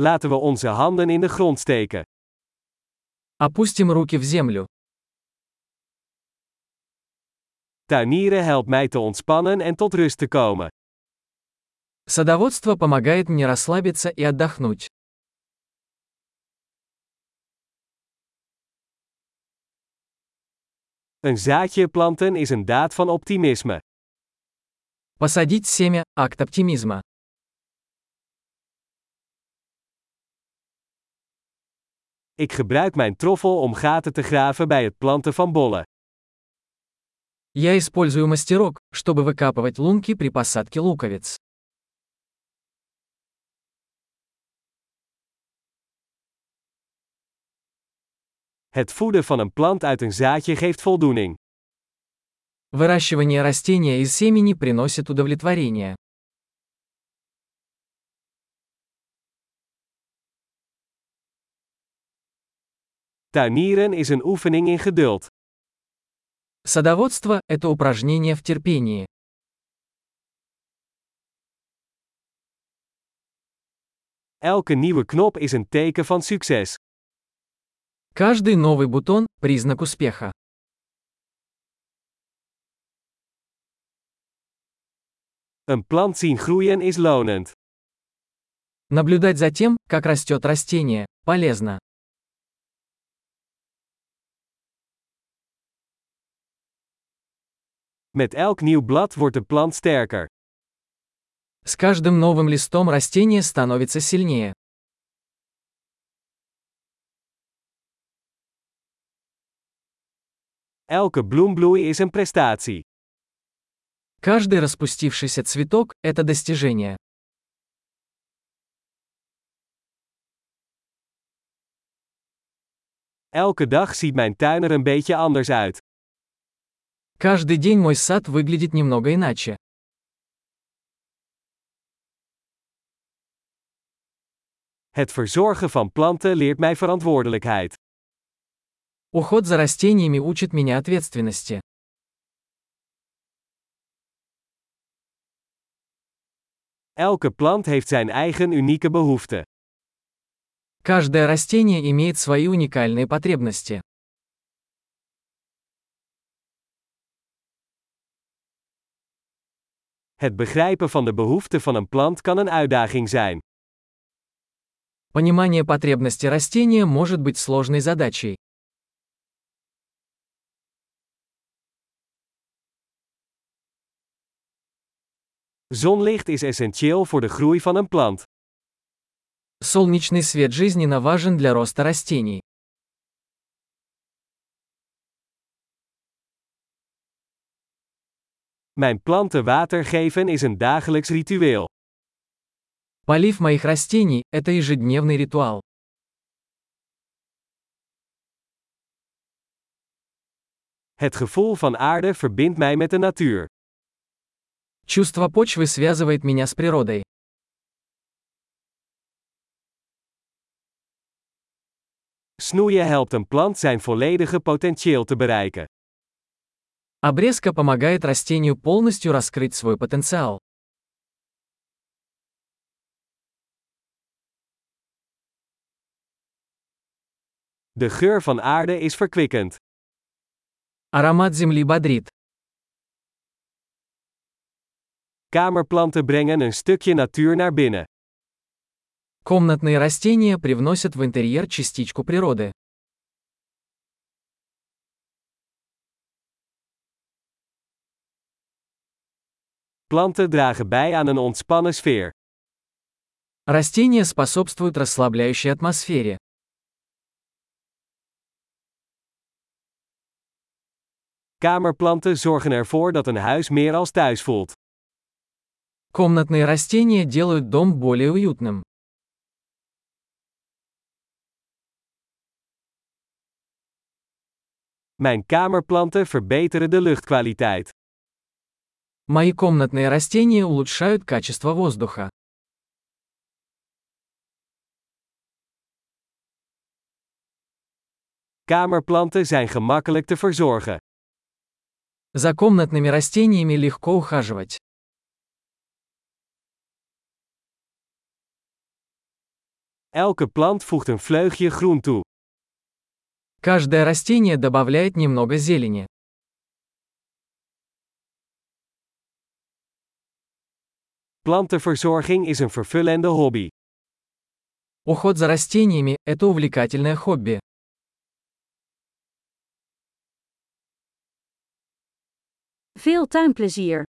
Laten we onze handen in de grond steken. Опустим руки в землю. Tuinieren helpt mij te ontspannen en tot rust te komen. Садоводство помогает мне расслабиться и отдохнуть. Een zaadje planten is een daad van optimisme. Посадить семя – акт оптимизма. Ik gebruik mijn troffel om gaten te graven bij het planten van bollen. Я использую мастерок, чтобы выкапывать лунки при посадке луковиц. Het voeden van een plant uit een zaadje geeft voldoening. Выращивание растения из семени приносит удовлетворение. Tuinieren is een oefening in geduld. Садоводство – это упражнение в терпении. Elke nieuwe knop is een teken van succes. Каждый новый бутон – признак успеха. Een plant zien groeien is lonend. Наблюдать за тем, как растет растение, полезно. Met elk nieuw blad wordt de plant sterker. С каждым новым листом растение становится сильнее. Elke bloembloei is een prestatie. Каждый распустившийся цветок – это достижение. Elke dag ziet mijn tuin er een beetje anders uit. Каждый день мой сад выглядит немного иначе. Het verzorgen van planten leert mij verantwoordelijkheid. Уход за растениями учит меня ответственности. Elke plant heeft zijn eigen unieke behoeften. Каждое растение имеет свои уникальные потребности. Het begrijpen van de behoeften van een plant kan een uitdaging zijn. Понимание потребности растения может быть сложной задачей. Zonlicht is essentieel voor de groei van een plant. Солнечный свет жизненно важен для роста растений. Mijn planten water geven is een dagelijks ritueel. Полив моих растений – это ежедневный ритуал. Het gevoel van aarde verbindt mij met de natuur. Чувство почвы связывает меня с природой. Snoeien helpt een plant zijn volledige potentieel te bereiken. Обрезка помогает растению полностью раскрыть свой потенциал. De geur van aarde is verkwikkend. Аромат земли бодрит. Kamerplanten brengen een stukje natuur naar binnen. Комнатные растения привносят в интерьер частичку природы. Planten dragen bij aan een ontspannen sfeer. Растения способствуют расслабляющей атмосфере. Kamerplanten zorgen ervoor dat een huis meer als thuis voelt. Комнатные растения делают дом более уютным. Mijn kamerplanten verbeteren de luchtkwaliteit. Мои комнатные растения улучшают качество воздуха. Kamerplanten zijn gemakkelijk te verzorgen. За комнатными растениями легко ухаживать. Elke plant voegt een vleugje groen toe. Каждое растение добавляет немного зелени. Plantenverzorging is een vervullende hobby. Уход за растениями – это увлекательное хобби. Veel tuinplezier!